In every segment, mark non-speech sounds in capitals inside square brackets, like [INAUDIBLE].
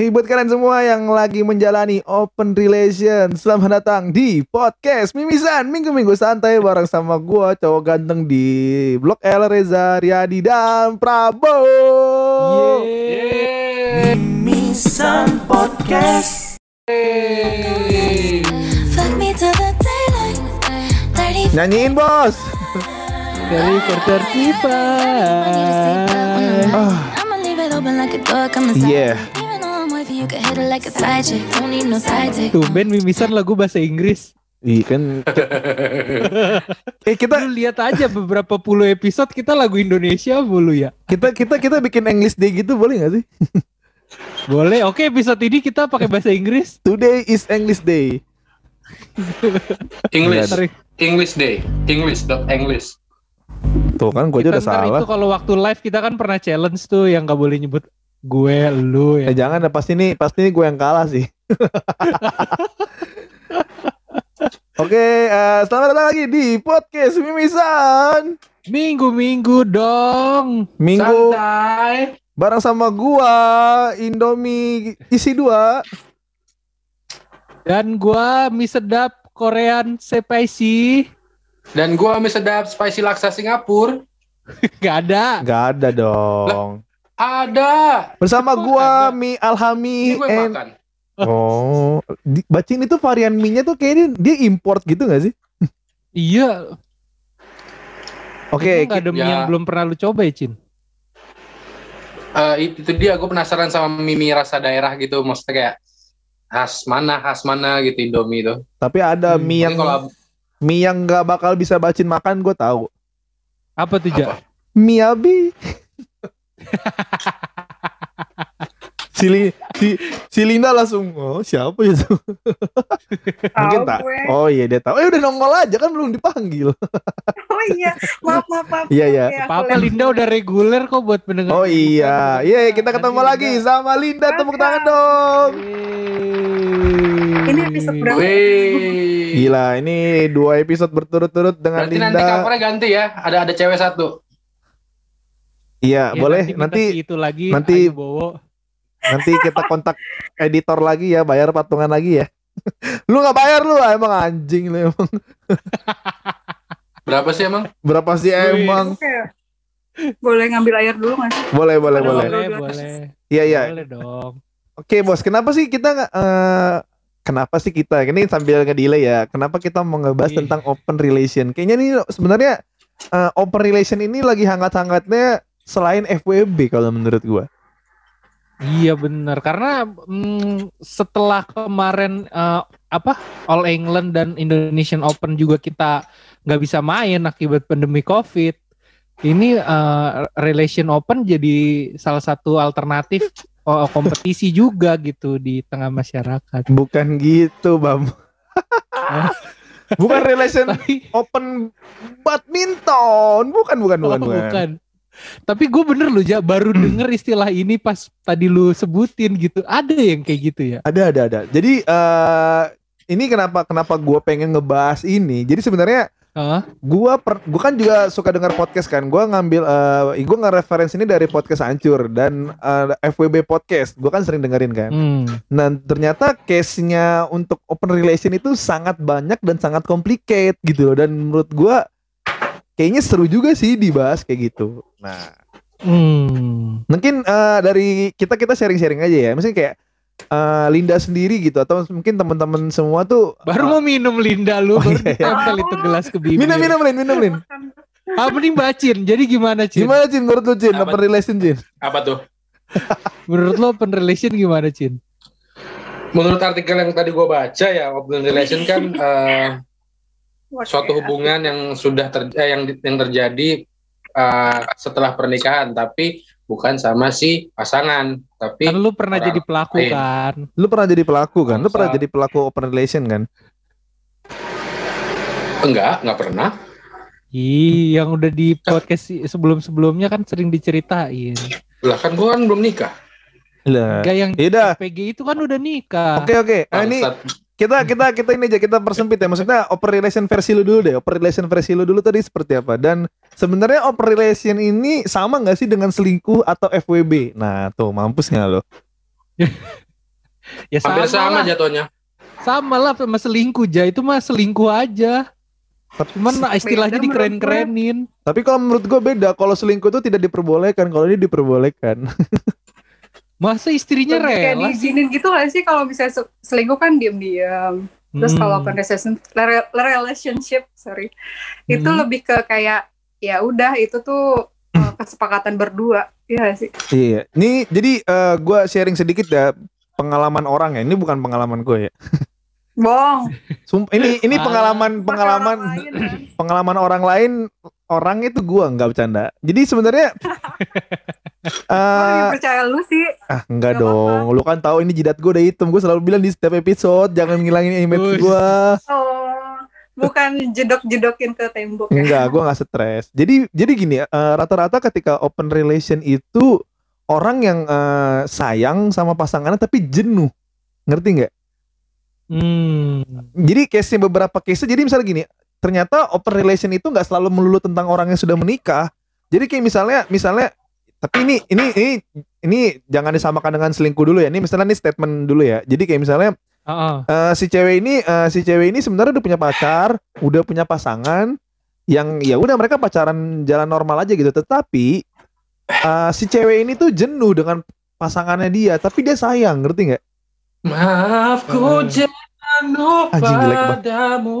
Hey buat kalian semua yang lagi menjalani open relation Selamat datang di podcast Mimisan Minggu-minggu santai bareng sama gua cowok ganteng di Blok L Reza Riyadi dan Prabowo Mimisan Podcast me to the daylight. Dirty Nyanyiin bos Dari quarter tiba. I'ma leave it open like a door, come inside. Yeah. Tumben mimisan lagu bahasa Inggris. Iya kan [LAUGHS] Eh kita Lu lihat aja beberapa puluh episode kita lagu Indonesia mulu ya. kita kita kita bikin English Day gitu boleh gak sih? [LAUGHS] Boleh. Oke, episode ini kita pakai bahasa Inggris. Today is English Day [LAUGHS] English. English Day, English dot English. Tuh kan gue aja udah salah itu kalau waktu live kita kan pernah challenge tuh yang gak boleh nyebut gue, lu Eh ya. jangan pasti nih pasti nih gue yang kalah sih. [LAUGHS] Oke, eh, selamat datang lagi di podcast Mimisan. Minggu-minggu dong. Minggu Santai. bareng sama gua Indomie isi dua. Dan gua mie sedap Korean spicy. Dan gua mie sedap spicy laksa Singapura. [LAUGHS] Gak ada. Gak ada dong. Ada. Bersama Kok gua ada? mie alhami gue and makan. Oh, di, bacin itu varian mie-nya tuh kayaknya dia import gitu gak sih? Iya. Oke, gak ada mie ya. yang belum pernah lu coba ya, Cin? Eh, itu, itu dia gue penasaran sama mie, mie rasa daerah gitu. Maksudnya kayak khas mana, khas mana gitu Indomie itu. tapi ada Hmm, mie yang kalau mie yang gak bakal bisa bacin makan gue tahu. Apa tuh, Ja? Apa? Miyabi. Si, si, si Linda langsung oh siapa itu? [LAUGHS] Mungkin tak. Oh iya dia tahu. Eh udah nongol aja kan belum dipanggil. [LAUGHS] Oh iya, maaf maaf maaf. Iya, iya. Oke, aku Apa lihat. Linda udah reguler kok buat pendengar. Oh iya. Iya iya, kita ketemu Nanti lagi Linda. sama Linda tepuk tangan dong. Ini episode berapa? Gila ini dua episode berturut-turut dengan Berarti nanti Linda. covernya ganti ya. Ada ada cewek satu. Iya Ya, boleh nanti si itu lagi nanti- Ayu Bowo. nanti kita kontak editor lagi ya bayar patungan lagi ya. [LAUGHS] lu nggak bayar lu emang anjing lu emang. [LAUGHS] Berapa sih emang? Berapa sih Wih. emang? Oke. Boleh ngambil air dulu nggak sih? Boleh boleh Boleh, boleh. Boleh. Iya iya. Boleh dong. Oke bos, kenapa sih kita nggak eh, kenapa sih kita ini sambil nge-delay ya? Kenapa kita mau ngebahas Iya. tentang open relation? Kayaknya nih sebenarnya eh, open relation ini lagi hangat-hangatnya selain FWB kalau menurut gua. Iya benar karena mm, setelah kemarin eh, apa All England dan Indonesian Open juga kita nggak bisa main akibat pandemi COVID. Ini eh, Relation Open jadi salah satu alternatif oh, kompetisi juga gitu di tengah masyarakat. Bukan gitu, Bam. [LAUGHS] bukan relation Tapi open badminton, bukan bukan oh, bukan. bukan. Tapi gue bener loh, Ja, baru denger istilah ini pas tadi lu sebutin gitu. Ada yang kayak gitu ya? Ada ada ada. Jadi eh ini kenapa kenapa gua pengen ngebahas ini? Jadi sebenarnya Hah? gua per, gua kan juga suka dengar podcast kan. Gua ngambil eh gua nge-reference ini dari podcast Hancur dan eh, FWB podcast. Gua kan sering dengerin kan. Hmm. Nah, ternyata case-nya untuk open relation itu sangat banyak dan sangat complicated gitu loh dan menurut gua kayaknya seru juga sih dibahas kayak gitu. Nah, Hmm. mungkin eh, dari kita kita sharing-sharing aja ya. Maksudnya kayak eh, Linda sendiri gitu atau mungkin teman-teman semua tuh Baru mau minum Linda lu, Oh, baru iya, iya. itu gelas ke bibir. minum minum Lin, minum Lin. Ah, mending bacin. Jadi gimana, Cin? Gimana Cin menurut lu Cin Apa? open relation Cin? Apa tuh? [LAUGHS] Menurut lo open relation gimana, Cin? Menurut artikel yang tadi gue baca ya, open relation kan eh, suatu hubungan yang sudah ter, eh, yang yang terjadi eh, setelah pernikahan tapi bukan sama si pasangan tapi Kan lu pernah jadi pelaku lain. kan? Lu pernah jadi pelaku kan? Lu pernah jadi pelaku open relation kan? enggak enggak pernah Ih, yang udah di podcast sebelum-sebelumnya kan sering diceritain. lah kan gue kan belum nikah Lah. Enggak yang Yaudah. PG itu kan udah nikah. Oke oke. Nah, ini. Kita kita kita ini aja kita persempit ya. Maksudnya open relation versi lu dulu deh. Open relation versi lu dulu tadi seperti apa? Dan sebenarnya open relation ini sama nggak sih dengan selingkuh atau FWB? Nah tuh mampus nggak lo? [LAUGHS] Ya Hampir sama, sama lah. jatuhnya. Sama lah sama selingkuh ja itu mah selingkuh aja. Cuman lah istilahnya dikeren-kerenin. Tapi kalau menurut gue beda. Kalau selingkuh itu tidak diperbolehkan. Kalau ini diperbolehkan. [LAUGHS] Masa istrinya Lebih kayak rela sih? diizinin gitu gak sih kalau misalnya se- selingkuh kan diem-diem. Terus Hmm. kalau open relation, re- relationship, sorry, itu Hmm. lebih ke kayak ya udah itu tuh uh, [CLEARS THROAT] kesepakatan berdua, ya sih. iya. Ini jadi eh, gue sharing sedikit ya pengalaman orang ya. Ini bukan pengalaman gue ya. Bohong. Sum- ini ini Ah. pengalaman [CLEARS THROAT] pengalaman orang lain, kan. pengalaman orang lain orang itu gua nggak bercanda. Jadi sebenarnya [LAUGHS] eh percaya lu sih. ah enggak Nggak dong. Lu kan tahu ini jidat gua udah hitam. Gua selalu bilang di setiap episode jangan ngilangin image gua. Oh, bukan jedok-jedokin ke tembok. ya. Enggak, gua nggak stres. Jadi jadi gini ya, eh, rata-rata ketika open relation itu orang yang eh, sayang sama pasangannya tapi jenuh. Ngerti nggak? Hmm. Jadi case beberapa case jadi misalnya gini, ternyata open relation itu nggak selalu melulu tentang orang yang sudah menikah. Jadi kayak misalnya misalnya tapi ini ini ini ini jangan disamakan dengan selingkuh dulu ya. Ini misalnya ini statement dulu ya. Jadi kayak misalnya Heeh. eh, si cewek ini eh, si cewek ini sebenarnya udah punya pacar, udah punya pasangan yang ya udah mereka pacaran jalan normal aja gitu. Tetapi eh, si cewek ini tuh jenuh dengan pasangannya dia, tapi dia sayang, ngerti nggak? Maaf ku Hmm. Jenuh Anjing, jelek banget. padamu.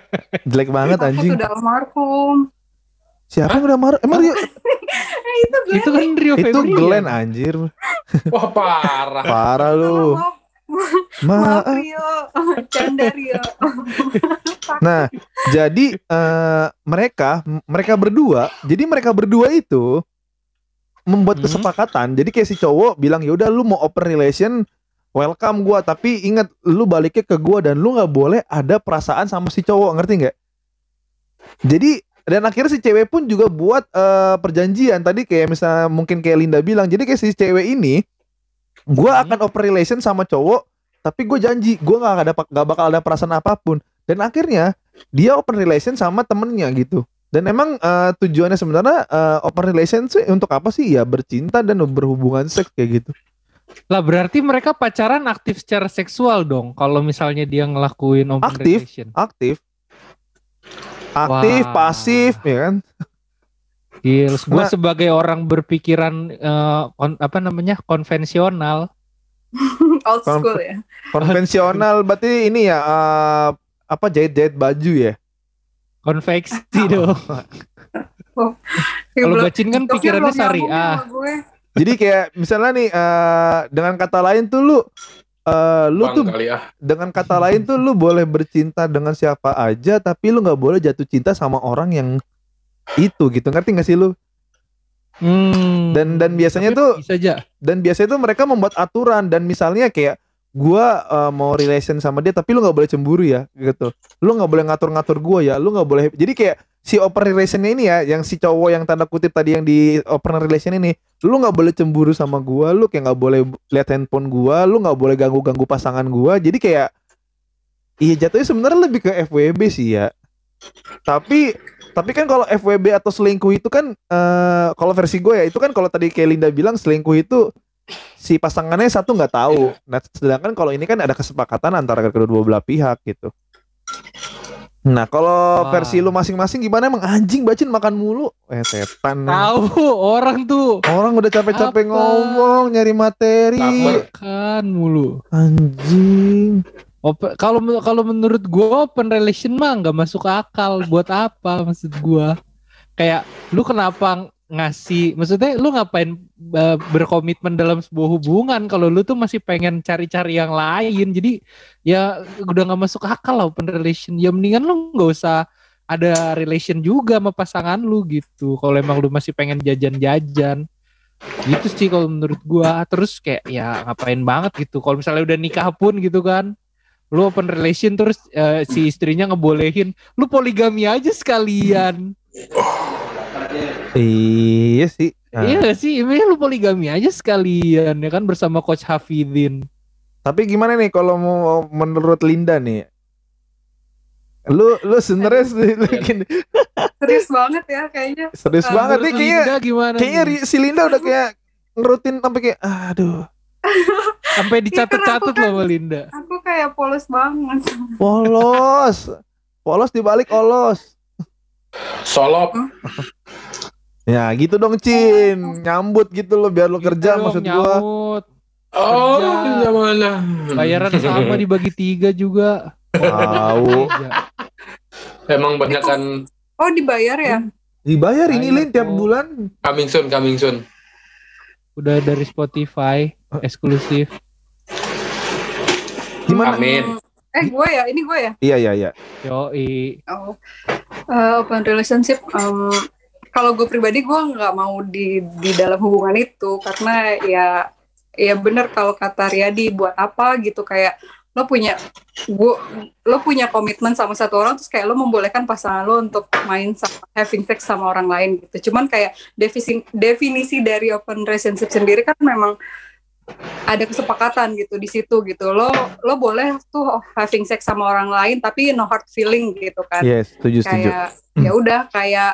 [LAUGHS] Jelek banget anjing. udah almarhum. Siapa yang udah marah? Emang Eh, [LAUGHS] itu gue. Itu kan Rio itu. Glenn anjir. Wah parah. Parah lu. Maaf, maaf [LAUGHS] Maaf. Rio. Canda Rio. Nah, jadi eh, mereka mereka berdua, jadi mereka berdua itu membuat Hmm. kesepakatan. Jadi kayak si cowok bilang ya udah lu mau open relation, welcome gua, tapi ingat lu baliknya ke gua dan lu nggak boleh ada perasaan sama si cowok, ngerti nggak? Jadi dan akhirnya si cewek pun juga buat eh, perjanjian tadi kayak misalnya mungkin kayak Linda bilang. Jadi kayak si cewek ini gua Hmm. akan open relation sama cowok, tapi gue janji gua nggak ada nggak bakal ada perasaan apa pun. Dan akhirnya dia open relation sama temennya gitu. Dan emang eh, tujuannya sebenarnya eh, open relation sih untuk apa sih? Ya bercinta dan berhubungan seks kayak gitu. Lah berarti mereka pacaran aktif secara seksual dong. Kalau misalnya dia ngelakuin open Aktif. relation. Aktif. Aktif, Wah. pasif ya kan? Gils, gue Nah. sebagai orang berpikiran eh, kon- apa namanya konvensional. [LAUGHS] Old Kon- school ya. Konvensional berarti ini ya eh, apa jahit-jahit baju ya? konveksi dong. Ya, Kalau bacin kan pikirannya syariah. sama gue. Jadi kayak misalnya nih eh, dengan kata lain tuh lu eh, lu Bang tuh kali ah. dengan kata lain tuh lu boleh bercinta dengan siapa aja tapi lu nggak boleh jatuh cinta sama orang yang itu gitu ngerti gak sih lu Hmm. dan dan biasanya Tapi tuh bisa aja. dan biasanya tuh mereka membuat aturan dan misalnya kayak gua eh, mau relation sama dia tapi lu nggak boleh cemburu ya gitu. Lu nggak boleh ngatur-ngatur gua ya lu nggak boleh jadi kayak si open relationnya ini ya yang si cowok yang tanda kutip tadi yang di open relation ini lu nggak boleh cemburu sama gua lu kayak nggak boleh lihat handphone gua lu nggak boleh ganggu ganggu pasangan gua jadi kayak iya jatuhnya sebenarnya lebih ke FWB sih ya. Tapi tapi kan kalau FWB atau selingkuh itu kan eh kalau versi gue ya itu kan kalau tadi kayak Linda bilang selingkuh itu si pasangannya satu nggak tahu. Nah, sedangkan kalau ini kan ada kesepakatan antara kedua belah pihak gitu. Nah, kalau Wah. versi lu masing-masing gimana emang anjing bacin makan mulu? Eh setan. Tahu orang tuh Orang udah capek-capek ngomong nyari materi. Tamer. kan mulu. Anjing. Open, kalau kalau menurut gua open relation mah nggak masuk akal. Buat apa maksud gua? Kayak lu kenapa ngasih maksudnya lu ngapain uh, berkomitmen dalam sebuah hubungan kalau lu tuh masih pengen cari-cari yang lain? Jadi ya udah nggak masuk akal lah open relation. Ya mendingan lu nggak usah ada relation juga sama pasangan lu gitu. Kalau emang lu masih pengen jajan-jajan. Gitu sih kalau menurut gua. Terus kayak ya ngapain banget gitu. Kalau misalnya udah nikah pun gitu kan. Lu open relation terus eh, si istrinya ngebolehin. Lu poligami aja sekalian Iya sih. Nah, iya sih ini lu poligami aja sekalian ya kan bersama coach Hafidin Tapi gimana nih kalau mau menurut Linda nih? Lu lu sebenarnya sih- [LAUGHS] lu gini, Serius banget ya kayaknya. serius Ah, banget nih kayaknya Linda gimana kayaknya nih? Si Linda udah kayak ngerutin sampai kayak aduh [LAUGHS] Sampai dicatat-catat Iya, kan loh sama Linda. Aku kayak polos banget. Polos. Polos dibalik olos. Solop. [LAUGHS] Ya gitu dong Cin. Nyambut gitu loh biar lo kerja Gitu dong, maksud gua. nyaut. Oh, Kerja. ya mana? Bayaran sama dibagi tiga juga. Wow. Emang banyak kan Oh dibayar ya? Dibayar ini Lin tiap bulan. coming soon, coming soon. Udah dari Spotify eksklusif. Gimana? Amin. Eh gue ya, ini gue ya. Iya iya iya. Yoi. Oh, Eh, open relationship. em, kalau gue pribadi gue nggak mau di di dalam hubungan itu karena ya ya bener kalau kata Riyadi buat apa gitu kayak lo punya gua lo punya komitmen sama satu orang terus kayak lo membolehkan pasangan lo untuk main sama having sex sama orang lain gitu. Cuman kayak definisi definisi dari open relationship sendiri kan memang ada kesepakatan gitu di situ gitu. Lo lo boleh tuh having sex sama orang lain tapi no hard feeling gitu kan Yes, setuju setuju. kayak ya udah kayak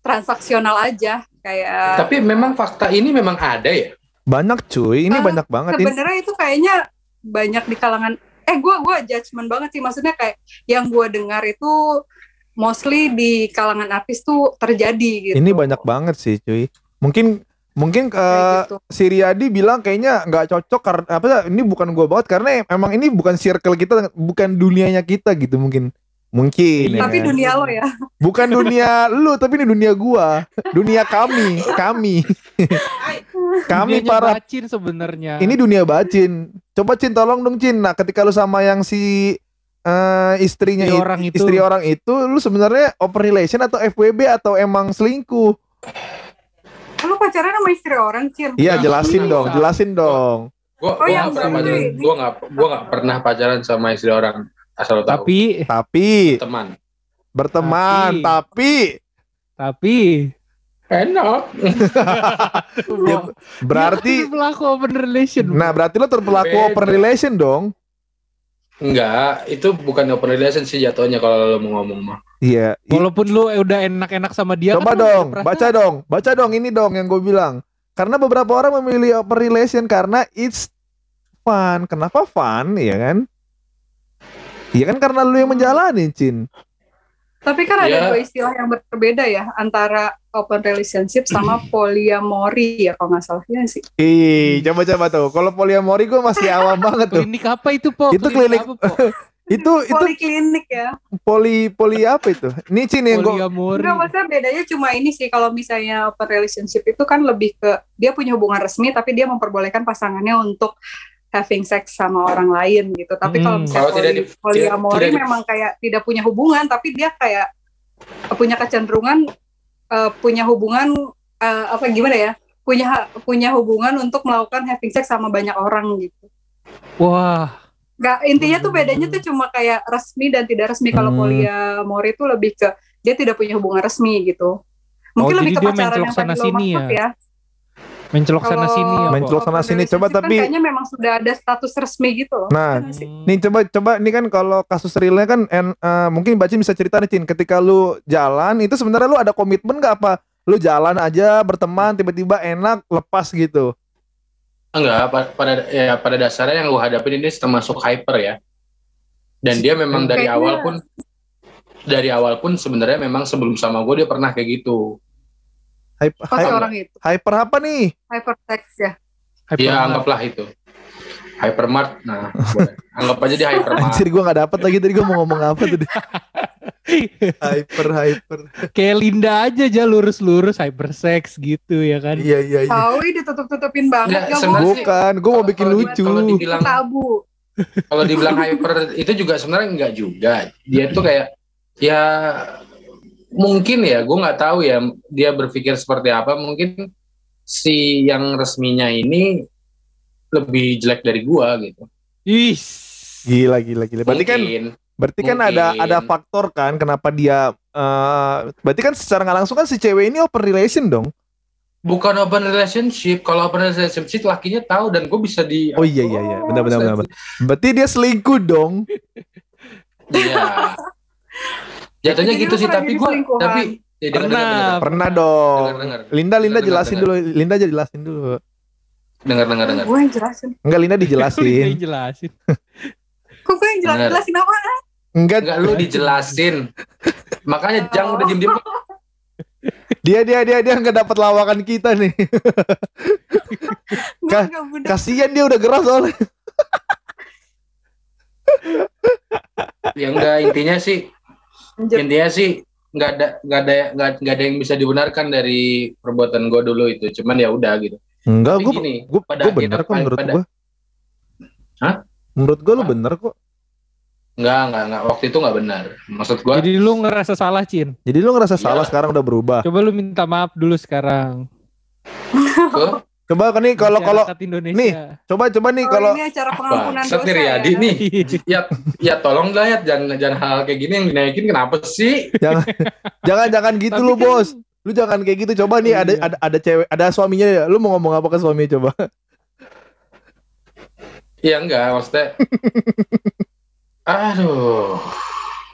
transaksional aja kayak Tapi memang fakta ini memang ada ya. Banyak cuy, ini Eh, banyak banget sebenarnya itu kayaknya banyak di kalangan eh gue gua judgement banget sih maksudnya kayak yang gue dengar itu mostly di kalangan artis tuh terjadi gitu Ini banyak banget sih cuy. Mungkin mungkin ke Kayak gitu. si Riyadi bilang kayaknya nggak cocok karena apa ini bukan gua banget karena emang ini bukan circle kita bukan dunianya kita gitu mungkin mungkin ya tapi kan? dunia lo ya bukan dunia lu tapi ini dunia gua dunia kami kami [LAUGHS] kami Dunianya para bacin sebenarnya. ini dunia bacin coba Cin tolong dong Cin nah ketika lu sama yang si eh, istrinya Istri it- orang itu. istri orang itu lu sebenarnya open relation atau FWB atau emang selingkuh pacaran sama istri orang cil iya Nah, jelasin bisa. dong jelasin dong Gua Oh, gua yang nggak pernah baru pacaran. ini. Gua nggak gua nggak pernah pacaran sama istri orang. Asal lo tahu. tapi tapi teman. berteman Tapi- tapi tapi Enak. [LAUGHS] Ya, berarti Dia kan pelaku open relation. nah berarti lo terpelaku Beda. open relation dong Enggak, itu bukan open relation sih jatuhnya kalau lo mau ngomong mah. iya Walaupun lu udah enak-enak sama dia coba kan dong baca dong baca dong ini dong yang gue bilang. Karena beberapa orang memilih open relation karena it's fun. Kenapa fun ya kan? Iya kan karena lu yang menjalani Cin tapi kan Iya. ada dua istilah yang berbeda ya antara open relationship sama [CLEARS THROAT] polyamori ya kalau nggak salah ya sih Ih, coba-coba tuh. Kalau poliamori gue masih awam banget tuh. Klinik apa itu, Po? Itu klinik- apa, Po? [LAUGHS] Itu itu poliklinik ya poli poli apa itu? Ini Cin yang gue. Enggak, maksudnya bedanya cuma ini sih kalau misalnya open relationship itu kan lebih ke dia punya hubungan resmi tapi dia memperbolehkan pasangannya untuk having sex sama orang lain gitu. Tapi kalau Hmm. misalnya Kalau tidak poli- di- memang kayak tidak punya hubungan tapi dia kayak punya kecenderungan eh, punya hubungan eh, apa gimana ya? punya punya hubungan untuk melakukan having sex sama banyak orang gitu. Wah, Nggak, intinya tuh bedanya tuh cuma kayak resmi dan tidak resmi. Kalau Hmm. polyamori itu lebih ke dia tidak punya hubungan resmi gitu. Mungkin Oh, lebih jadi ke dia pacaran yang tadi sana lo sini maksud ya? ya. Mencelok sana sini ya? Mencelok sana sini, coba kan tapi- kayaknya memang sudah ada status resmi gitu loh. Nah? Hmm. nih coba coba ini kan kalau kasus realnya kan en, eh, mungkin Bacin bisa cerita nih Cin, ketika lu jalan itu sebenarnya lu ada komitmen gak apa? Lu jalan aja berteman tiba-tiba enak lepas gitu. Enggak, pa- pada ya pada dasarnya yang gue hadapin ini termasuk hyper ya. Dan dia memang dari awal pun dari awal pun sebenarnya memang sebelum sama gue dia pernah kayak gitu. Hyper, Pas hyper, orang itu hyper apa nih? hypersex ya. Hyper Ya Mart. anggaplah itu. Hypermart. Nah, boleh. anggap aja dia hypermart. Anjir gua gak dapet lagi tadi gua mau ngomong apa tadi. [LAUGHS] hyper hyper. Kayak Linda aja aja lurus-lurus hypersex gitu ya kan. Iya iya iya. Tahu ini ditutup-tutupin banget gak mau sih- Bukan, gua mau bikin Kalau- lucu. Kalau dibilang tabu. kalau dibilang hyper itu juga sebenarnya enggak juga. Dia tuh kayak ya mungkin ya, gue nggak tahu ya dia berpikir seperti apa. Mungkin si yang resminya ini lebih jelek dari gua gitu. Ih. Gila gila gila. Berarti kan Mungkin. berarti kan Mungkin. ada ada faktor kan kenapa dia eh berarti kan secara nggak langsung kan si cewek ini open relation dong. bukan open relationship. Kalau open relationship lakinya tahu dan gue bisa di Oh iya iya iya, benar benar benar. benar. Berarti dia selingkuh dong. Iya. [LAUGHS] Jatuhnya Jadi gitu sih, tapi gue tapi ya, dengar, Pernah. dengar, dengar. Pernah dong. Dengar, dengar. Linda Linda Dengar, jelasin dengar. dulu. Linda aja jelasin dulu. Dengar dengar dengar. Gue yang jelasin. Enggak Linda dijelasin. jelasin. [LAUGHS] Kok gue yang jelasin apa? Enggak Enggak lu dijelasin. Makanya jangan udah diem diem. dia dia dia dia enggak dapat lawakan kita nih. [LAUGHS] Ka- nggak. Kasihan dia udah gerak soalnya. Ya enggak intinya sih. Intinya sih nggak ada nggak ada nggak nggak ada yang bisa dibenarkan dari perbuatan gue dulu itu cuman ya udah gitu Enggak, gue gini, gue pada gue bener kok menurut pada- gue. Hah? Menurut gue lu bener kok. nggak nggak nggak waktu itu nggak benar maksud gue Jadi lu ngerasa salah, Cin. Jadi lu ngerasa salah Iya. sekarang udah berubah. Coba lu minta maaf dulu sekarang. Coba kan nih kalau kalau nih, coba coba nih Oh, kalau ini acara pengampunan dosa ya. Riyadi nih. ya ya tolong lah ya jangan jangan hal kayak gini yang dinaikin kenapa sih jangan jangan jangan gitu Tapi lu kan- bos. Lu jangan kayak gitu. Coba nih ada Iya. ada ada cewek, ada suaminya ya. Lu mau ngomong apa ke suami coba? ya enggak maksudnya aduh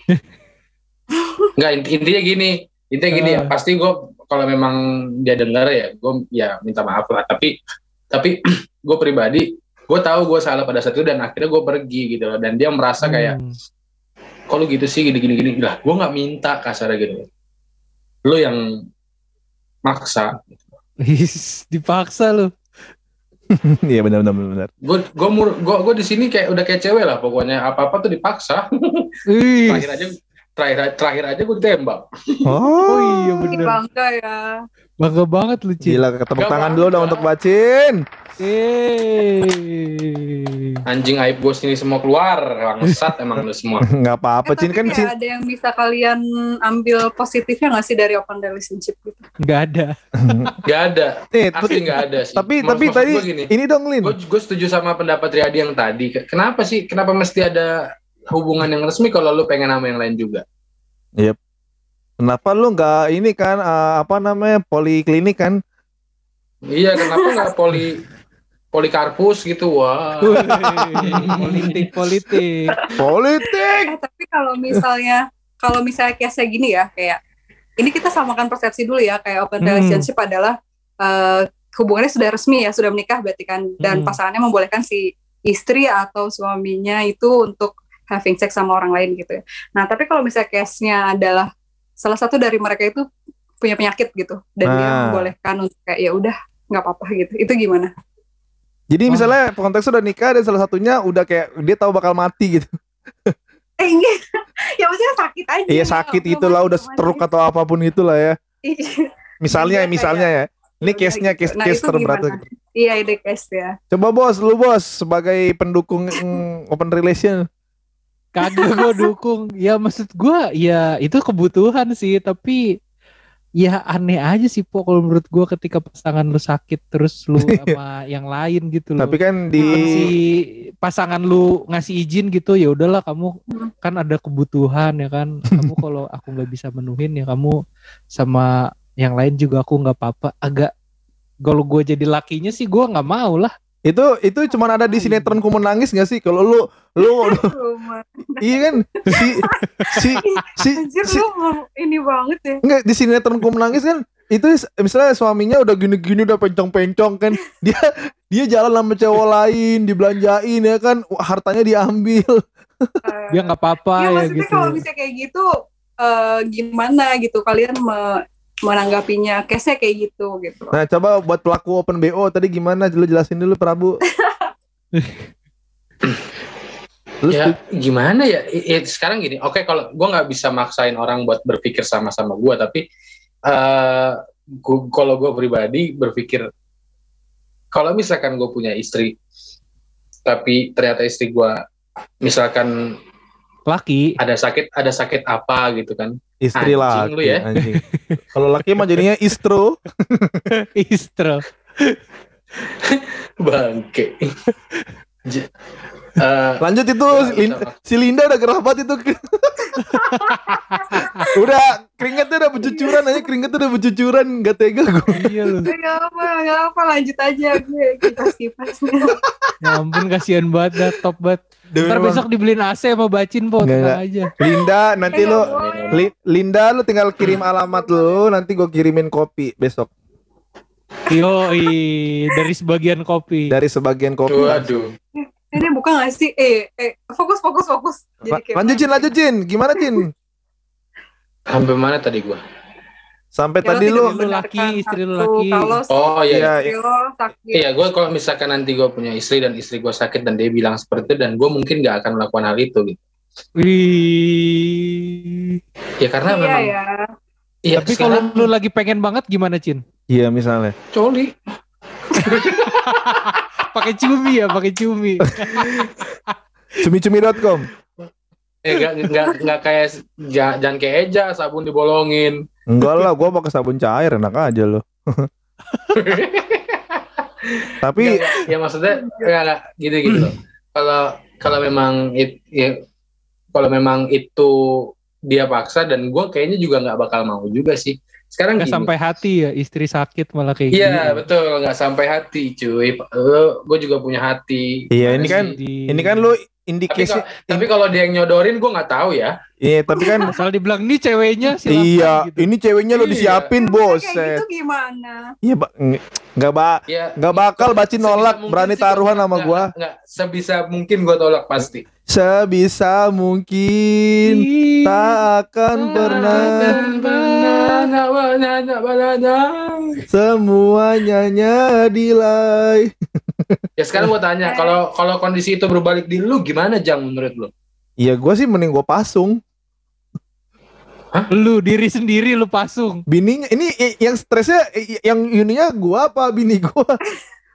[LAUGHS] Enggak int- intinya gini intinya gini ya Ah. pasti gue kalau memang dia dengar ya gue ya minta maaf lah. Tapi tapi [CLEARS THROAT] gue pribadi gue tahu gue salah pada saat itu dan akhirnya gue pergi gitu loh. Dan dia merasa kayak Hmm. kok lu gitu sih? Gini gini gini. Lah gue nggak minta kasarnya gitu. Lu yang maksa. Dipaksa lu. [LAUGHS] Iya benar benar benar. gue gue gue gue di sini kayak udah kayak cewek lah pokoknya. Apa apa tuh dipaksa. Terakhir aja terakhir terakhir aja gue ditembak Oh, Oh iya Ih, bener. bangga ya. Bangga banget lu, Cin. Gila ketemu Gak tangan dulu dong untuk bacin. Eh. anjing aib gue sini semua keluar bangsat [LAUGHS] emang lu semua Nggak apa-apa Eh, Cin tapi kan kayak Cin. ada yang bisa kalian ambil positifnya nggak sih dari open relationship gitu? Nggak ada. [LAUGHS] gak ada Nih, asli nggak ada sih tapi Maksud- tapi tadi gini ini dong Lin. gue gue setuju sama pendapat Riyadi yang tadi kenapa sih kenapa mesti ada hubungan yang resmi kalau lu pengen sama yang lain juga Kenapa lu nggak ini kan eh, apa namanya poliklinik kan? iya kenapa nggak [LAUGHS] poli polikarpus gitu wah politik politik. Politik. Eh tapi kalau misalnya kalau misalnya case gini ya kayak ini kita samakan persepsi dulu ya kayak open Hmm. relationship adalah eh, hubungannya sudah resmi ya sudah menikah berarti kan dan Hmm. pasangannya membolehkan si istri atau suaminya itu untuk having sex sama orang lain gitu ya. Nah tapi kalau misalnya case-nya adalah salah satu dari mereka itu punya penyakit gitu dan dia Ah. membolehkan untuk kayak ya udah nggak apa-apa gitu. Itu gimana? Jadi Oh. misalnya konteksnya udah nikah dan salah satunya udah kayak dia tahu bakal mati gitu. Eh enggak. [LAUGHS] ya maksudnya sakit aja. Iya sakit Nggak itulah udah stroke atau apa pun itulah ya. Misalnya misalnya ya. Ini case-nya case Nah, case terberat. gimana? Iya, ide case ya. Coba bos, lu bos sebagai pendukung mm, open relation. Kagak gue [LAUGHS] dukung. Ya maksud gue ya itu kebutuhan sih. Tapi ya aneh aja sih po kalau menurut gue ketika pasangan lu sakit terus lu [LAUGHS] sama yang lain gitu loh. Tapi kan Bukan si di pasangan lu ngasih izin gitu ya udahlah kamu kan ada kebutuhan ya kan [LAUGHS] kamu kalau aku nggak bisa menuhin ya kamu sama yang lain juga aku nggak apa-apa agak kalau gue jadi lakinya sih gue nggak mau lah itu itu cuma ada di sinetron ku menangis gak sih? Kalau lu lu [LAUGHS] iya kan? Si si si, Anjir si lu ini banget ya. Enggak di sinetron ku menangis kan itu is- misalnya suaminya udah gini-gini udah pencong-pencong kan [LAUGHS] dia dia jalan sama cowok lain dibelanjain ya kan hartanya diambil. Dia nggak apa-apa ya, ya maksudnya gitu. kalau misalnya kayak gitu eh, gimana gitu? Kalian me- menanggapinya. Case kayak gitu gitu. nah coba buat pelaku open bo tadi gimana? Lu jelasin dulu Prabu. [LAUGHS] Lu ya gimana ya? I- sekarang gini oke kalau gue nggak bisa maksain orang buat berpikir sama-sama gue tapi eh gua- kalau gue pribadi berpikir kalau misalkan gue punya istri tapi ternyata istri gue misalkan laki. ada sakit ada sakit apa gitu kan istri Anjing laki lu ya. anjing. [LAUGHS] Kalau laki mah jadinya istro [LAUGHS] istro bangke [LAUGHS] Eh, lanjut itu nggak Lin- si Linda udah gerah banget itu [LAUGHS] udah keringetnya udah bercucuran aja keringetnya udah bercucuran gak tega gue iya lu Gak apa, gak apa lanjut aja gue kipas kipasnya. ya ampun kasihan banget dah top banget Demi ntar memang- besok dibeliin AC sama bacin po Nggak, tenang nggak. aja Linda nanti Eh, lu nggak. Li- Linda lu tinggal kirim alamat lu nanti gue kirimin kopi besok Yoi, dari sebagian kopi. dari sebagian kopi. Waduh. Ini bukan gak sih? Eh, eh, fokus, fokus, fokus. La- kayak lanjut Cin, lanjut Cin. Gimana Cin? Sampai mana tadi gua? Sampai Ya, tadi lu laki, istri lu laki. Oh iya. Iya, istri lo sakit. Iya, gue kalau misalkan nanti gue punya istri dan istri gue sakit dan dia bilang seperti itu dan gue mungkin nggak akan melakukan hal itu gitu. Wih. Ya karena Iya memang. ya. Iya, Tapi kalau lu lagi pengen banget gimana, Cin? Iya misalnya. coli. [LAUGHS] [LAUGHS] Pakai cumi ya, pakai cumi. [LAUGHS] Cumi-cumi.com. Ya nggak nggak nggak kayak ja- jangan kayak Eja sabun dibolongin. Enggak lah, gua pakai sabun cair enak aja lo. [LAUGHS] Tapi nggak, ya maksudnya nggak nggak gitu gitu. loh. Kalau kalau memang it, ya, kalau memang itu dia paksa dan gue kayaknya juga nggak bakal mau juga sih. Sekarang Gak gini. sampai hati ya, istri sakit malah kayak Iya gini. betul nggak sampai hati cuy. gue juga punya hati. Iya, ini kan-? Di- ini kan lu indikasi kalau- tapi kalau dia yang nyodorin gue nggak tahu ya. Iya, tapi kan [LAUGHS] Asal dibilang nih ceweknya silakan iya, gitu. ini ceweknya lo Iya. disiapin, Kayak boset. gitu gimana? Iya, Ba- nggak ba Ya nggak bakal baci nolak, berani taruhan gua- sama gua. nggak sebisa mungkin gue tolak pasti. Sebisa mungkin tak akan pernah semuanya nyadilai. [LAUGHS] Ya sekarang gue tanya, kalau kalau kondisi itu berbalik di lu gimana Jang menurut lu? Iya, gua sih mending gua pasung. Lu diri sendiri lu pasung. Bininya ini yang stresnya yang ininya gua apa bini gua?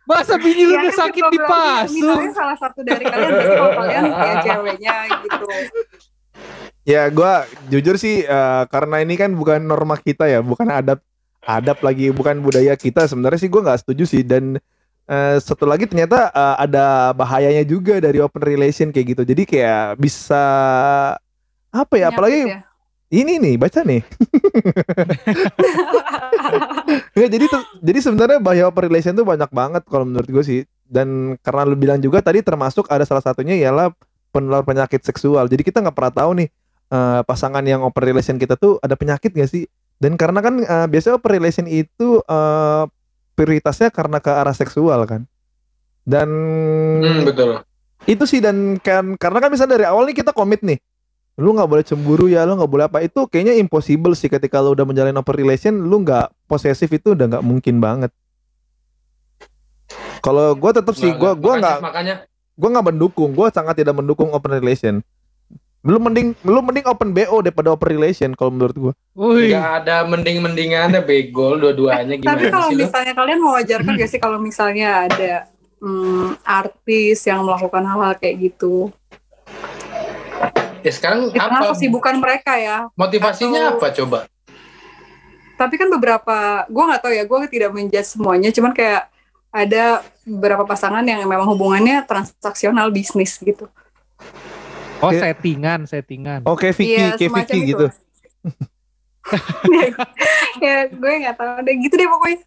Masa bini lu Ya udah kan sakit berarti dipasung? Misalnya salah satu dari kalian kalau kalian ya ceweknya gitu. Ya gua jujur sih eh, karena ini kan bukan norma kita ya, bukan adab adab lagi, bukan budaya kita. Sebenarnya sih gua nggak setuju sih dan eh, satu lagi ternyata eh, ada bahayanya juga dari open relation kayak gitu. Jadi kayak bisa apa ya? Apalagi Penyakit ya. ini nih baca nih. [LAUGHS] Ya, jadi tuh, jadi sebenarnya bahaya open relation tuh banyak banget kalau menurut gue sih. Dan karena lu bilang juga tadi termasuk ada salah satunya ialah penular penyakit seksual. Jadi kita nggak pernah tahu nih eh, pasangan yang open relation kita tuh ada penyakit gak sih? Dan karena kan eh, biasanya open relation itu eh, prioritasnya karena ke arah seksual kan. Dan Hmm, betul. itu sih dan kan karena kan misalnya dari awal nih kita komit nih lu nggak boleh cemburu ya lu nggak boleh apa itu kayaknya impossible sih ketika lu udah menjalin open relation lu nggak posesif itu udah nggak mungkin banget kalau gue tetap sih gue gue nggak makanya gue nggak mendukung gue sangat tidak mendukung open relation lu mending lu mending open bo daripada open relation kalau menurut gue Wih, nggak ada mending-mendingannya begol dua-duanya gimana Tapi kalau misalnya kalian mewajarkan gak sih kalau misalnya ada hmm, artis yang melakukan hal-hal kayak gitu? Ya sekarang di tengah apa kesibukan mereka ya? Motivasinya Atau- apa coba? tapi kan beberapa gue nggak tahu ya gue tidak menjudge semuanya cuman kayak ada beberapa pasangan yang memang hubungannya transaksional bisnis gitu oh settingan, settingan. oke Vicky Iya, kayak semacam Vicky itu. gitu [LAUGHS] ya gue nggak tahu deh gitu deh pokoknya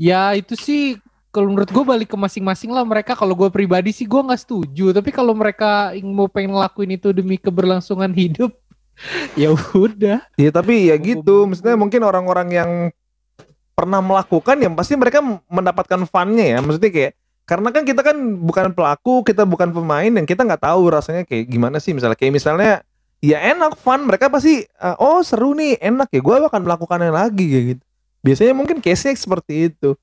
Ya itu sih kalau menurut gue balik ke masing-masing lah mereka. Kalau gue pribadi sih gue nggak setuju. Tapi kalau mereka mau pengen ngelakuin itu demi keberlangsungan hidup, [LAUGHS] ya udah. Iya tapi ya gitu, maksudnya mungkin orang-orang yang pernah melakukan ya pasti mereka mendapatkan funnya ya, maksudnya kayak karena kan kita kan bukan pelaku, kita bukan pemain dan kita nggak tahu rasanya kayak gimana sih. Misalnya kayak misalnya ya enak fun. Mereka pasti eh, oh seru nih enak ya gue akan melakukannya lagi kayak gitu. Biasanya mungkin case-nya seperti itu.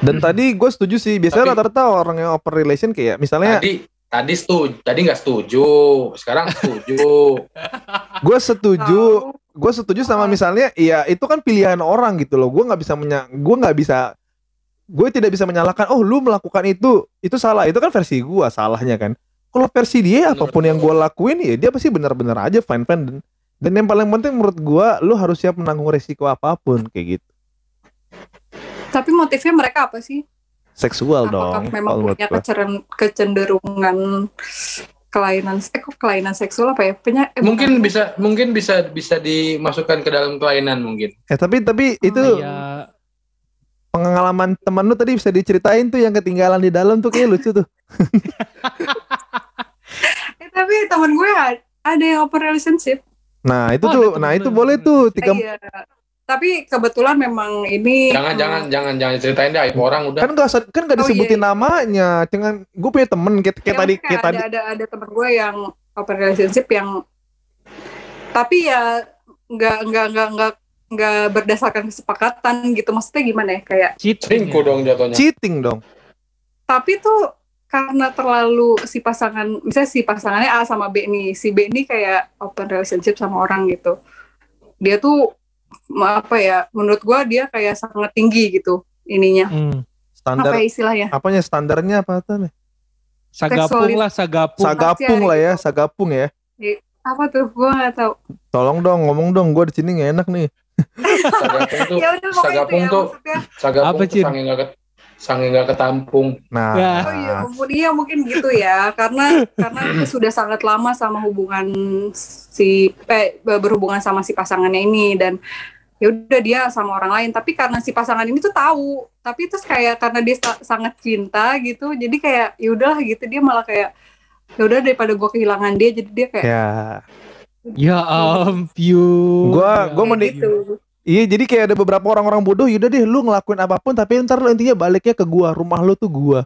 Dan tadi gue setuju sih, biasanya rata-rata orang yang open relation kayak misalnya Tadi tadi setuju, tadi nggak setuju, sekarang setuju. [LAUGHS] gue setuju gue setuju sama misalnya ya itu kan pilihan orang gitu loh. Gue nggak bisa menya gue nggak bisa gue tidak bisa menyalahkan oh lu melakukan itu itu salah. Itu kan versi gue salahnya kan. Kalau versi dia Bener. apa pun yang gue lakuin ya dia pasti benar-benar aja fine fine dan, dan yang paling penting menurut gue lu harus siap menanggung resiko apa pun kayak gitu. Tapi motifnya mereka apa sih? Seksual apakah dong memang punya keceren- kecenderungan kelainan eh kok kelainan seksual apa ya? Penya, eh, mungkin bukan. bisa mungkin bisa bisa dimasukkan ke dalam kelainan mungkin. eh tapi tapi Oh, itu Ya, pengalaman temen lu tadi bisa diceritain tuh yang ketinggalan di dalam tuh kayak lucu tuh Eh, tapi teman gue ada yang open relationship nah itu Oh, tuh nah itu boleh tuh Eh, tiga iya. tapi kebetulan memang ini Jangan jangan jangan jangan ceritain deh orang udah. Kan gak kan gak Oh, disebutin iya, iya. namanya. Dengan gue punya temen kayak, kayak Ya, tadi kayak ada, tadi. ada ada teman gue yang open relationship yang tapi ya nggak nggak nggak nggak nggak berdasarkan kesepakatan gitu maksudnya gimana ya kayak Cheating ya. dong jatuhnya. Cheating dong. tapi tuh karena terlalu si pasangan misalnya si pasangannya A sama B nih si B ini kayak open relationship sama orang gitu dia tuh apa ya menurut gue dia kayak sangat tinggi gitu ininya Hmm. Standar apa ya istilahnya apanya standarnya apa tuh? Sagapung Seksualis- lah, sagapung. Sagapung lah ya, gitu. sagapung ya. apa tuh gue nggak tahu Tolong dong ngomong dong, gue di sini nggak enak nih. Sagapung tuh, ya udah pokoknya sagapung itu ya tuh, maksudnya sagapung Apa, tuh Cin? sange nggak ket, sange nggak ketampung. Nah, Ya. Oh iya, ampun iya mungkin gitu ya. Karena karena [CLEARS THROAT] sudah sangat lama sama hubungan si eh, berhubungan sama si pasangannya ini dan ya udah dia sama orang lain. Tapi karena si pasangan ini tuh tahu, tapi terus kayak karena dia sa- sangat cinta gitu, jadi kayak ya udahlah gitu dia malah kayak ya udah daripada gue kehilangan dia, jadi dia kayak ya. Ya ampun. Gua- gua mending- gitu. Iya, jadi kayak ada beberapa orang-orang bodoh, yaudah deh lu ngelakuin apa pun, tapi ntar lu intinya baliknya ke gua, rumah lu tuh gua.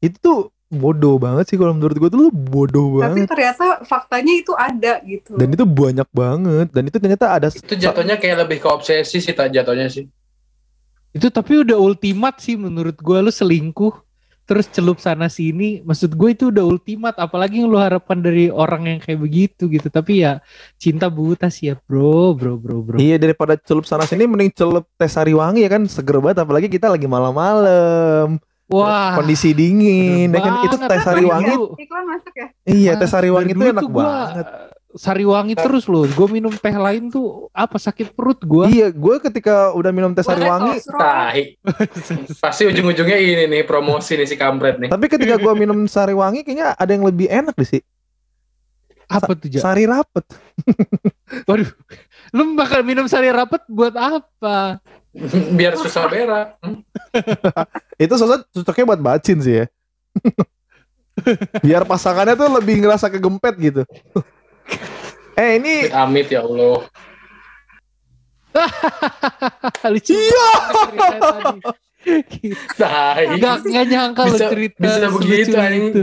Itu tuh bodoh banget sih kalau menurut gua tuh lu bodoh Tapi banget. ternyata faktanya itu ada gitu. Dan itu banyak banget, dan itu ternyata ada Itu jatuhnya kayak lebih ke obsesi sih tak jatuhnya sih. Itu tapi udah ultimat sih menurut gua lu selingkuh terus celup sana sini maksud gue itu udah ultimat apalagi yang lu harapkan dari orang yang kayak begitu gitu. Tapi ya cinta buta sih ya bro bro bro bro. Iya daripada celup sana sini mending celup teh sariwangi ya kan seger banget apalagi kita lagi malam-malam. Wah. Kondisi dingin ya kan? Itu teh dulu- Iklan masuk ya? iya teh Ah, sariwangi dari itu enak gua, banget sariwangi terus loh gue minum teh lain tuh apa sakit perut gua iya gue ketika udah minum teh sariwangi Sosro. Tahi. [LAUGHS] Pasti ujung-ujungnya ini nih promosi nih si kampret nih. tapi ketika gue minum sariwangi kayaknya ada yang lebih enak deh sih apa tuh sari rapet [LAUGHS] waduh lu bakal minum sari rapet buat apa [LAUGHS] Biar susah berak. Hmm. itu sosok cocoknya buat bacin sih ya biar pasangannya tuh lebih ngerasa kegempet gitu eh ini Amit ya Allah. [LAUGHS] lucu Iya. Nggak, nggak nyangka lo Bisa- cerita bisa begitu, anjing. itu.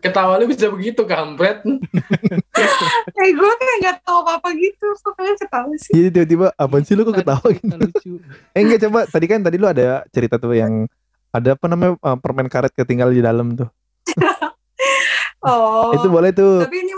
Ketawa lu bisa begitu kampret. [LAUGHS] Eh gue kayak gak tau apa-apa gitu. Kok kalian ketawa sih? Jadi tiba-tiba apaan sih lu kok ketawa gitu lucu. Eh enggak coba tadi kan tadi lu ada cerita tuh yang ada apa namanya uh, permen karet ketinggal di dalam tuh. [LAUGHS] Oh. Itu boleh tuh. Tapi ini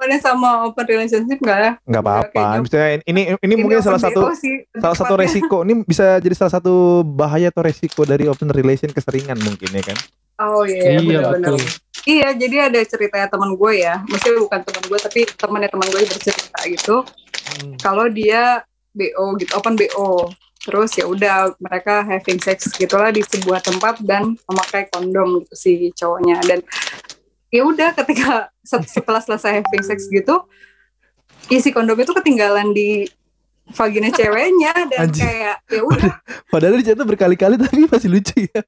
hubungannya sama open relationship gak ya? nggak apa-apa. Misalnya ini ini mungkin open salah satu sih, salah satu resiko ini bisa jadi salah satu bahaya atau resiko dari open relation keseringan mungkin ya kan. Oh iya, Iya benar-benar. betul. Iya, jadi ada ceritanya teman gue ya. Maksudnya bukan teman gue, tapi temannya teman gue bercerita gitu. Hmm. Kalau dia BO gitu, open BO. Terus ya udah mereka having sex gitulah di sebuah tempat dan memakai kondom gitu si cowoknya dan ya udah ketika set- setelah selesai having sex gitu isi kondom itu ketinggalan di vagina ceweknya dan Anjing. kayak ya udah Padahal dicatat berkali-kali tapi masih lucu ya.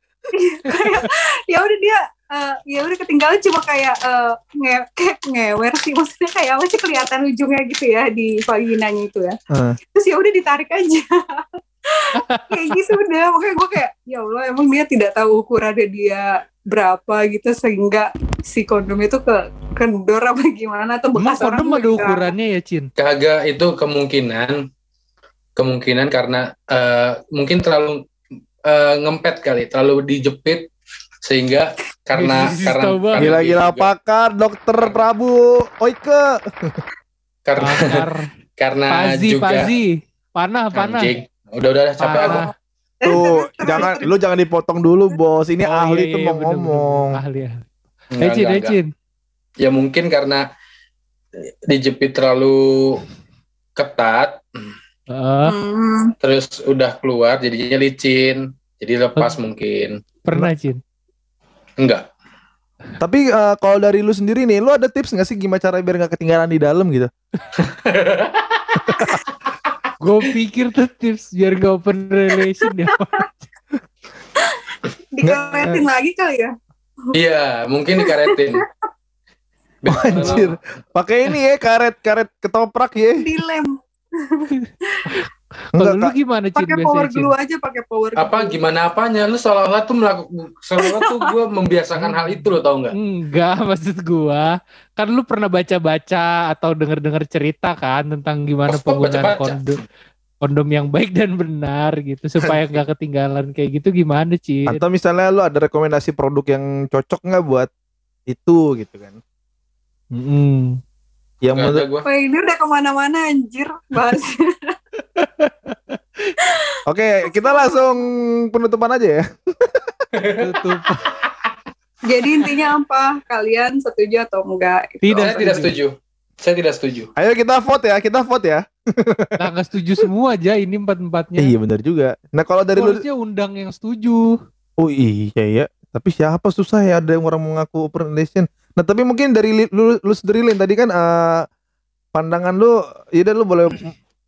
kayak [LAUGHS] ya udah dia eh, ya udah ketinggalan cuma kayak eh, nge kayak ngewer sih maksudnya kayak apa sih kelihatan ujungnya gitu ya di vaginanya itu ya Heeh. terus ya udah ditarik aja [LAUGHS] kayak gitu udah makanya gue kayak ya Allah emang dia tidak tahu ukurannya dia berapa gitu sehingga si kondom itu ke kendor apa gimana atau Emang bekas orang kondom juga ada ukurannya ya Cin? Kagak itu kemungkinan kemungkinan karena eh, mungkin terlalu eh, ngempet kali, terlalu dijepit sehingga karena [LAUGHS] karena, Gila-gila pakar dokter Prabu Oike. karena Pakar. [LAUGHS] karena Pazi, juga Pazi. Panah, panah. anjing. Udah udah udah, capek aku. Panah. Tuh, jangan lu jangan dipotong dulu, Bos. Ini Oh, ahli iya, tuh iya, mau bener, bener, ngomong. bener. Ahli. Enggak, Ecin, enggak, enggak. Ecin. Ya mungkin karena dijepit terlalu ketat Heeh, Hmm. terus udah keluar jadinya licin. Jadi lepas mungkin. pernah Cin. Enggak. Tapi eh, kalau dari lu sendiri nih, lu ada tips nggak sih gimana cara biar nggak ketinggalan di dalam gitu? [LAUGHS] Gue pikir tuh tips biar gak open relation ya. dikaretin lagi kali ya Iya, mungkin dikaretin. Oh, anjir. Pakai ini ya karet karet ketoprak ya. dilem Enggak lu gimana Cin pakai power Cin? glue aja pakai power glue Apa gimana apanya? Lu seolah-olah tuh melakukan seolah-olah tuh gue membiasakan hal itu lo tau nggak? Enggak, [LAUGHS] maksud gua kan lu pernah baca-baca atau denger-denger cerita kan tentang gimana course, penggunaan baca-baca. kondom kondom yang baik dan benar gitu supaya nggak ketinggalan kayak gitu gimana Cin? Atau misalnya lu ada rekomendasi produk yang cocok nggak buat itu gitu kan? Mm-mm. Yang menurut gue. Wah ini udah ke mana-mana anjir bahas. [LAUGHS] Oke, kita langsung penutupan aja ya. Tutup. Jadi intinya apa? Kalian setuju atau enggak? Itu Tidak. Saya tidak setuju. Saya tidak setuju. Ayo kita vote ya, kita vote ya. Nah, nggak setuju semua aja ini empat-empatnya. Iya benar juga. Nah kalau dari lu, Harusnya undang yang setuju. oh iya ya. Tapi siapa susah ya ada yang orang mengaku open relation. Nah tapi mungkin dari lu, lu sendiri Lin tadi kan eh, pandangan lu, ya udah lu boleh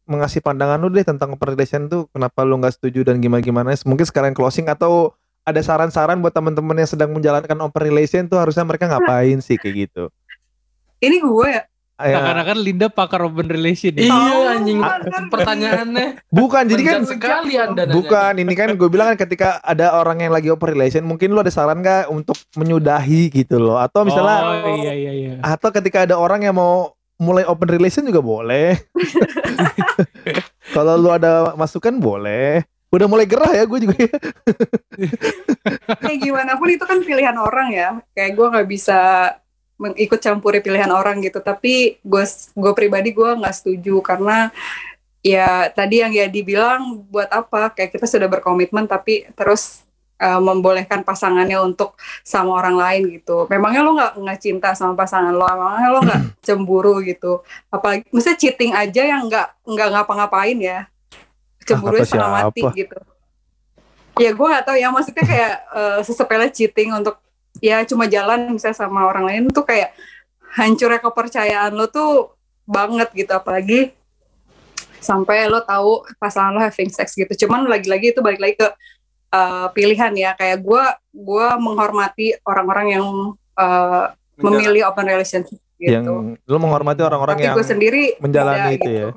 mengasih pandangan lu deh tentang relation tuh kenapa lu nggak setuju dan gimana gimana. Mungkin sekarang closing atau ada saran-saran buat teman-teman yang sedang menjalankan open relation tuh harusnya mereka ngapain sih kayak gitu. Ini gue ya. Ya, Seakan-akan Linda pakar open relation ya. Iya Oh, anjing. bener. Pertanyaannya bukan jadi kan sekali anda nanya. Bukan, ini kan gue bilang kan ketika ada orang yang lagi open relation, mungkin lu ada saran gak untuk menyudahi gitu loh? Atau misalnya, Oh iya iya iya. atau ketika ada orang yang mau mulai open relation juga boleh. [LAUGHS] Kalau lu ada masukan boleh. Udah mulai gerah ya gue juga ya. Kayak gimana pun itu kan pilihan orang ya. Kayak gue nggak bisa meng- ikut campuri pilihan orang gitu. Tapi gue gue pribadi gue nggak setuju karena ya tadi yang ya dibilang buat apa? Kayak kita sudah berkomitmen tapi terus uh, membolehkan pasangannya untuk sama orang lain gitu. Memangnya lo nggak nggak cinta sama pasangan lo? Memangnya lo nggak [CLEARS THROAT] cemburu gitu? Apalagi, misalnya cheating aja yang nggak nggak ngapa-ngapain ya, cemburu kata setengah mati gitu. Ya gue nggak tahu ya maksudnya kayak eh, sesepele cheating untuk ya cuma jalan misalnya sama orang lain tuh kayak hancurnya kepercayaan lo tuh banget gitu apalagi sampai lo tahu pasangan lo having sex gitu. Cuman lagi-lagi itu balik lagi ke uh, pilihan ya kayak gue gue menghormati orang-orang yang uh, memilih open relationship gitu. Yang lu menghormati orang-orang Tapi yang gue sendiri menjalani beda itu gitu. ya.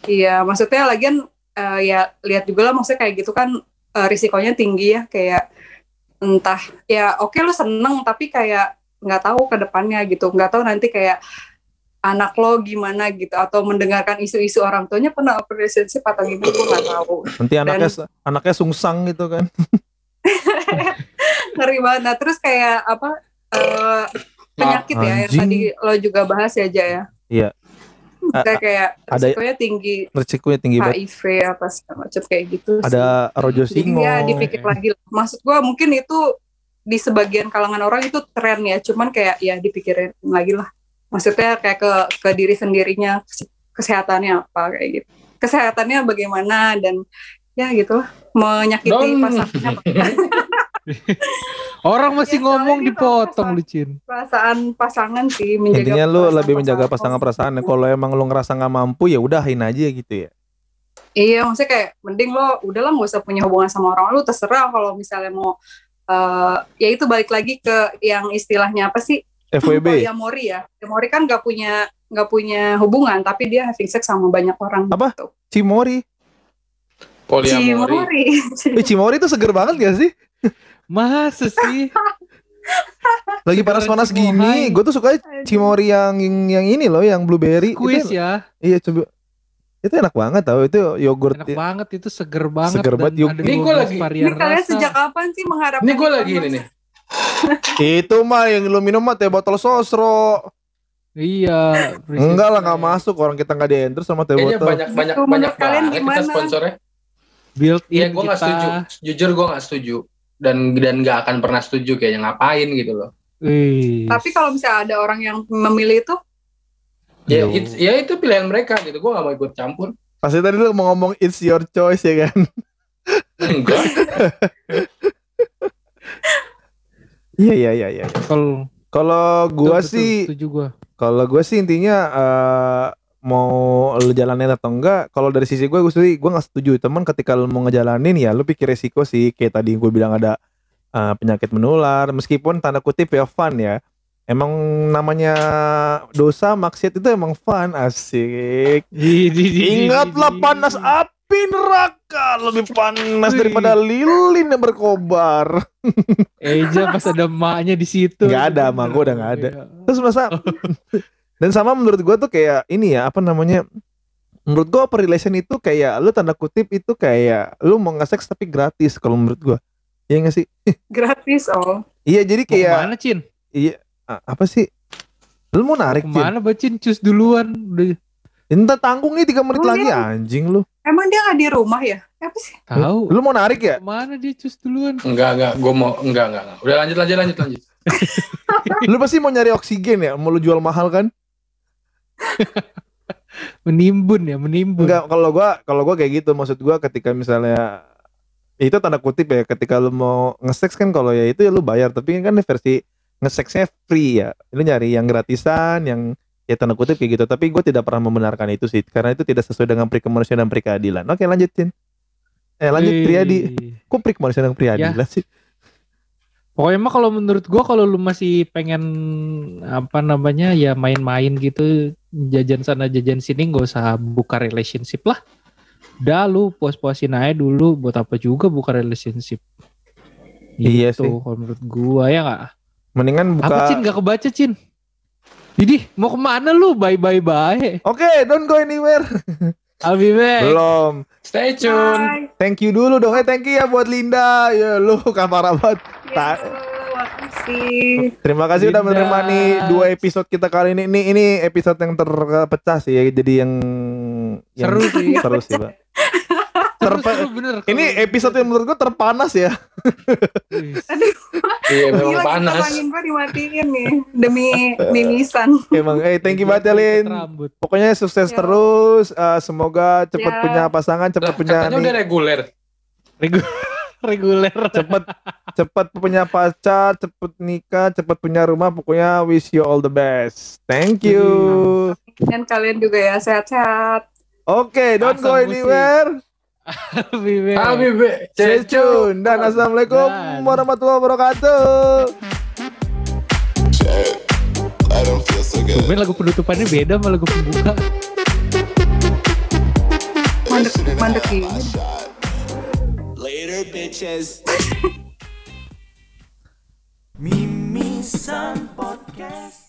Iya, maksudnya lagian uh, ya lihat juga lah maksudnya kayak gitu kan uh, risikonya tinggi ya kayak entah ya oke lu seneng tapi kayak nggak tahu ke depannya gitu nggak tahu nanti kayak anak lo gimana gitu atau mendengarkan isu-isu orang tuanya pernah open relationship atau gimana gue nggak tahu Nanti anaknya anaknya sungsang gitu kan. [LAUGHS] ngeri banget nah terus kayak apa eh, penyakit ya yang tadi lo juga bahas ya Jaya ya Iya. Kayak kayak ada- risikonya tinggi Resikonya tinggi banget. HIV apa segala macam kayak gitu sih. Ada Rojo Singo. ya dipikir lagi. Maksud gua mungkin itu di sebagian kalangan orang itu tren ya, cuman kayak ya dipikirin lagi lah. Maksudnya kayak ke ke diri sendirinya kes- kesehatannya apa kayak gitu. Kesehatannya bagaimana dan ya gitu lah. Menyakiti Don. pasangannya [LAUGHS] Orang masih Ya, ngomong dipotong Lucin. perasaan pasangan sih menjaga Intinya lu lebih menjaga pasangan. pasangan perasaan. Kalau emang lu ngerasa nggak mampu ya udahin aja gitu ya. Iya, maksudnya kayak mending lo udahlah nggak usah punya hubungan sama orang lu terserah kalau misalnya mau eh ya itu balik lagi ke yang istilahnya apa sih FWB. poliamori ya. Poliamori kan nggak punya nggak punya hubungan tapi dia having sex sama banyak orang. Apa? Gitu. Cimori. Poliamori. [LAUGHS] Eh, Cimori itu seger banget gak sih? Masa sih? [LAUGHS] Lagi panas-panas gini, gue tuh suka Cimori yang yang ini loh, yang blueberry. Kuis Itu, ya. Iya coba. Itu enak banget tau. Itu yogurt. Enak banget itu seger banget. Seger banget, ada Ini gua 12 lagi- Ini kalian rasa. sejak kapan sih mengharapkan Ini gue lagi ini nih. Itu mah yang lu minum mah teh botol sosro. Iya. Enggak lah nggak masuk orang kita nggak di endorse sama teh botol. banyak banyak Menurut banyak kalian banget kita gimana? sponsornya. Built in Iya, gue nggak setuju. Jujur gue nggak setuju. Dan dan nggak akan pernah setuju kayaknya ngapain gitu loh. Wih. Tapi kalau misalnya ada orang yang memilih itu, Ya, Yo. it- ya itu pilihan mereka gitu. Gue nggak mau ikut campur. Pasti tadi lu mau ngomong it's your choice ya kan? [LAUGHS] Enggak. [LAUGHS] Iya iya iya iya. kalau Kalau gua betul, sih setuju gua. Kalau gue sih intinya eh, mau lu jalanin atau enggak, kalau dari sisi gue gue sih gue nggak setuju. Teman ketika lu mau ngejalanin ya lu pikir resiko sih. Kayak tadi gue bilang ada eh, penyakit menular, meskipun tanda kutip ya fun ya. Emang namanya dosa maksiat itu emang fun asik ingatlah panas api neraka lebih panas daripada lilin yang berkobar [LAUGHS] Eja pas ada emaknya di situ. Nggak ada, emak gua udah nggak ada. terus masa [LAUGHS] dan sama menurut gua tuh kayak ini ya apa namanya menurut gua open relation itu kayak lu tanda kutip itu kayak lu mau nge-seks tapi gratis kalau menurut gua Iya gak sih? Gratis oh. Iya jadi Mau kayak ke mana Cin? Iya apa sih? Lu mau narik Cin? ke mana Bacin? Cus duluan. Udah Entah tanggung nih 3 menit lagi anjing lu. Emang dia nggak di rumah ya? Apa sih? tahu. Lu mau narik ya? Ke mana dia cus duluan? Enggak, enggak. Gue mau, enggak, enggak, enggak. Udah lanjut, lanjut, lanjut, lanjut. [LAUGHS] Lu pasti mau nyari oksigen ya? Mau lu jual mahal kan? [LAUGHS] Menimbun ya, menimbun. Enggak, kalau gua kalau gua kayak gitu maksud gua ketika misalnya itu tanda kutip ya ketika lu mau nge-sex kan kalau ya itu ya lu bayar tapi kan versi nge-sexnya free ya. Lu nyari yang gratisan yang ya tanda kutip kayak gitu tapi gue tidak pernah membenarkan itu sih karena itu tidak sesuai dengan pri kemanusiaan dan pri keadilan. Oke lanjutin. Eh lanjut Wih. Priyadi. Kok pri kemanusiaan dan pri keadilan sih? Pokoknya mah kalau menurut gua kalau lu masih pengen apa namanya ya main-main gitu jajan sana jajan sini nggak usah buka relationship lah. Udah lu puas-puasin aja dulu buat apa juga buka relationship. Iya Gitu, sih. Kalau menurut gua ya nggak. Mendingan buka Apa Cin nggak kebaca Cin? Jadi mau ke mana lu? Bye bye bye. Oke, don't go anywhere. [LAUGHS] I'll be back. Belum. Stay tune. Bye. Thank you dulu dong. Eh thank you ya buat Linda. Ya lu [LAUGHS] kapar banget. Ya, Ta- makasih. Terima kasih udah Linda. menerima nih dua episode kita kali ini. Ini ini episode yang terpecah sih ya. Jadi yang, yang Seru sih. Seru sih, Pak. [LAUGHS] Seru, Terpe- seru, bener. Ini episode yang menurut gua terpanas ya. Wih. Iya, memang Gila panas. angin gua dimatiin nih demi mimisan. Emang eh thank you banget ya Lin. Pokoknya sukses Ya. terus. Eh, semoga cepet Ya. punya pasangan, cepet Lah, punya katanya udah nih, reguler. Regu- [LAUGHS] reguler. cepet cepet punya pacar, cepet nikah, cepet punya rumah. Pokoknya wish you all the best. Thank you. Dan kalian juga ya sehat-sehat. Oke, don't go Pasang musik. anywhere. I'll be back. Habib, Stay tune dan assalamualaikum Dan. warahmatullahi wabarakatuh. Tumben lagu penutupannya beda sama lagu pembuka. Mandek mandek ini. Later, bitches. [LAUGHS] Mimisan Podcast.